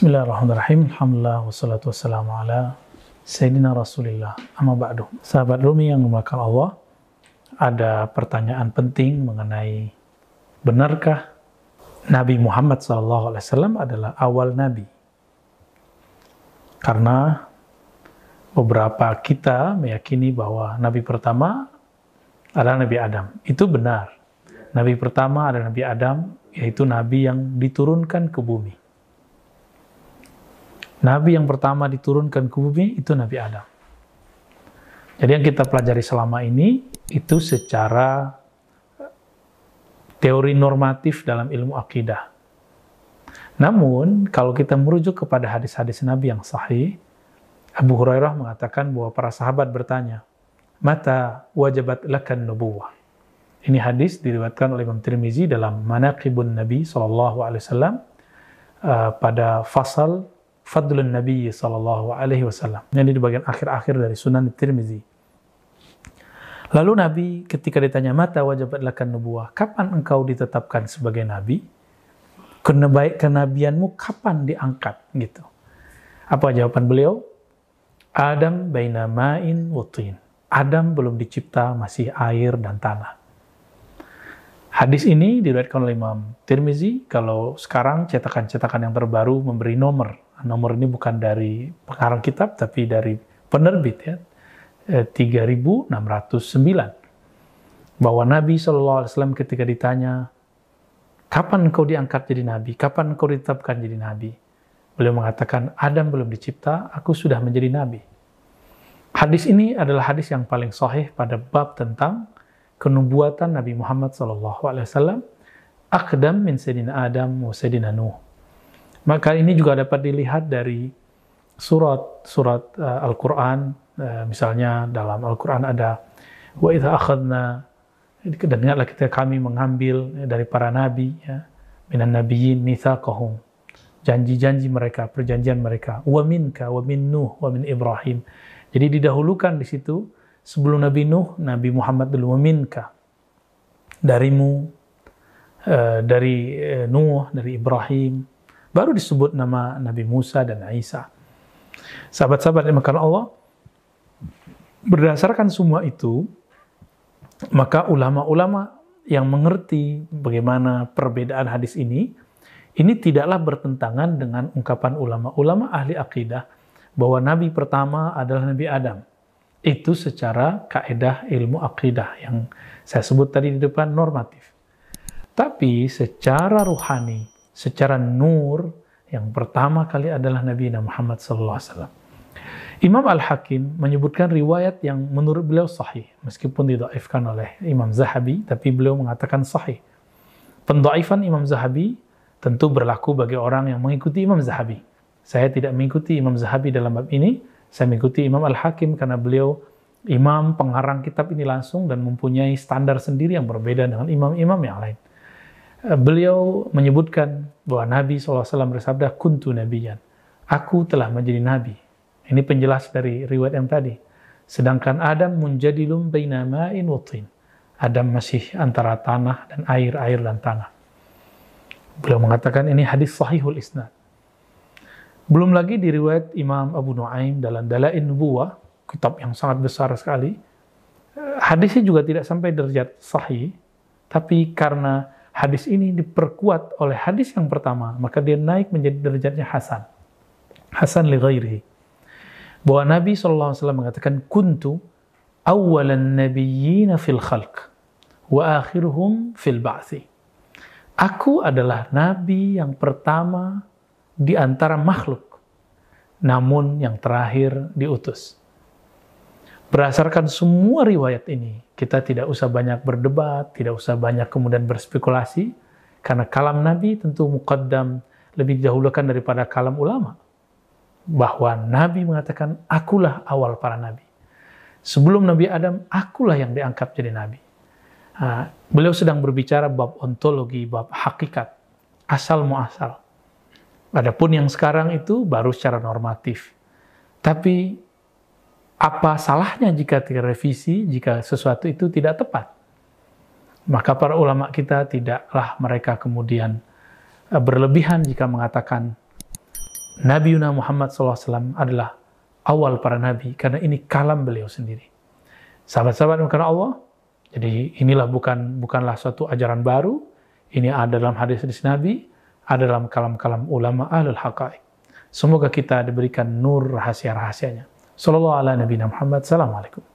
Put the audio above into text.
Bismillahirrahmanirrahim. Alhamdulillah wassalatu wassalamu ala Sayyidina Rasulillah. Amma ba'du. Sahabat Rumi yang dimuliakan Allah, ada pertanyaan penting mengenai benarkah Nabi Muhammad SAW adalah awal Nabi? Karena beberapa kita meyakini bahwa Nabi pertama adalah Nabi Adam. Itu benar. Nabi pertama adalah Nabi Adam, yaitu Nabi yang diturunkan ke bumi. Nabi yang pertama diturunkan ke bumi itu Nabi Adam. Jadi yang kita pelajari selama ini itu secara teori normatif dalam ilmu akidah. Namun kalau kita merujuk kepada hadis-hadis Nabi yang sahih, Abu Hurairah mengatakan bahwa para sahabat bertanya, "Mata wajabat lakan nubuwah?" Ini hadis diriwayatkan oleh Imam Tirmizi dalam Manaqibun Nabi wasallam uh, pada fasal Fadlun Nabi Sallallahu Alaihi Wasallam. Ini di bagian akhir-akhir dari Sunan Tirmizi. Lalu Nabi ketika ditanya mata wajibat lakan nubuah, kapan engkau ditetapkan sebagai Nabi? Kenabaik kenabianmu kapan diangkat? Gitu. Apa jawaban beliau? Adam baina ma'in wutin. Adam belum dicipta, masih air dan tanah. Hadis ini diriwayatkan oleh Imam Tirmizi. Kalau sekarang cetakan-cetakan yang terbaru memberi nomor nomor ini bukan dari pengarang kitab tapi dari penerbit ya. 3609 eh, bahwa Nabi SAW ketika ditanya kapan engkau diangkat jadi nabi? Kapan engkau ditetapkan jadi nabi? Beliau mengatakan Adam belum dicipta aku sudah menjadi nabi. Hadis ini adalah hadis yang paling sahih pada bab tentang kenubuatan Nabi Muhammad SAW akdam min Sayyidina Adam wa Sayyidina Nuh maka ini juga dapat dilihat dari surat-surat uh, eh, Al-Quran, uh, misalnya dalam Al-Quran ada wa idha akhadna dan ingatlah kita kami mengambil dari para nabi ya minan nabiyyin mitsaqahum. Janji-janji mereka perjanjian mereka. Wa minka wa min nuh wa min ibrahim. Jadi didahulukan di situ sebelum Nabi Nuh Nabi Muhammad dulu minka darimu dari uh, Nuh dari Ibrahim Baru disebut nama Nabi Musa dan Isa. Sahabat-sahabat yang makan Allah, berdasarkan semua itu, maka ulama-ulama yang mengerti bagaimana perbedaan hadis ini, ini tidaklah bertentangan dengan ungkapan ulama-ulama ahli akidah bahwa Nabi pertama adalah Nabi Adam. Itu secara kaedah ilmu akidah yang saya sebut tadi di depan normatif. Tapi secara ruhani, secara nur yang pertama kali adalah Nabi Muhammad SAW. Imam Al-Hakim menyebutkan riwayat yang menurut beliau sahih, meskipun didaifkan oleh Imam Zahabi, tapi beliau mengatakan sahih. Pendaifan Imam Zahabi tentu berlaku bagi orang yang mengikuti Imam Zahabi. Saya tidak mengikuti Imam Zahabi dalam bab ini, saya mengikuti Imam Al-Hakim karena beliau imam pengarang kitab ini langsung dan mempunyai standar sendiri yang berbeda dengan imam-imam yang lain. Beliau menyebutkan bahwa Nabi SAW bersabda, kuntu nabiyan. Aku telah menjadi nabi. Ini penjelas dari riwayat yang tadi. Sedangkan Adam menjadi lumbaina ma'in watin. Adam masih antara tanah dan air, air dan tanah. Beliau mengatakan ini hadis sahihul isnad. Belum lagi di riwayat Imam Abu Nuaim dalam Dalain Nubuwah, kitab yang sangat besar sekali. Hadisnya juga tidak sampai derajat sahih, tapi karena hadis ini diperkuat oleh hadis yang pertama, maka dia naik menjadi derajatnya Hasan. Hasan li ghairihi. Bahwa Nabi SAW mengatakan, Kuntu awalan nabiyyina fil khalq, wa akhiruhum fil ba'thi. Aku adalah Nabi yang pertama di antara makhluk, namun yang terakhir diutus. Berdasarkan semua riwayat ini, kita tidak usah banyak berdebat, tidak usah banyak kemudian berspekulasi, karena kalam Nabi tentu muqaddam lebih didahulukan daripada kalam ulama. Bahwa Nabi mengatakan, akulah awal para Nabi. Sebelum Nabi Adam, akulah yang diangkat jadi Nabi. Nah, beliau sedang berbicara bab ontologi, bab hakikat, asal muasal. Adapun yang sekarang itu baru secara normatif. Tapi apa salahnya jika direvisi jika sesuatu itu tidak tepat? Maka para ulama kita tidaklah mereka kemudian e, berlebihan jika mengatakan Nabi Yuna Muhammad SAW adalah awal para nabi karena ini kalam beliau sendiri. Sahabat-sahabat karena Allah, jadi inilah bukan bukanlah suatu ajaran baru, ini ada dalam hadis-hadis Nabi, ada dalam kalam-kalam ulama ahlul haqa'iq. Semoga kita diberikan nur rahasia-rahasianya. Sallallahu ala Nabi Muhammad. Assalamualaikum.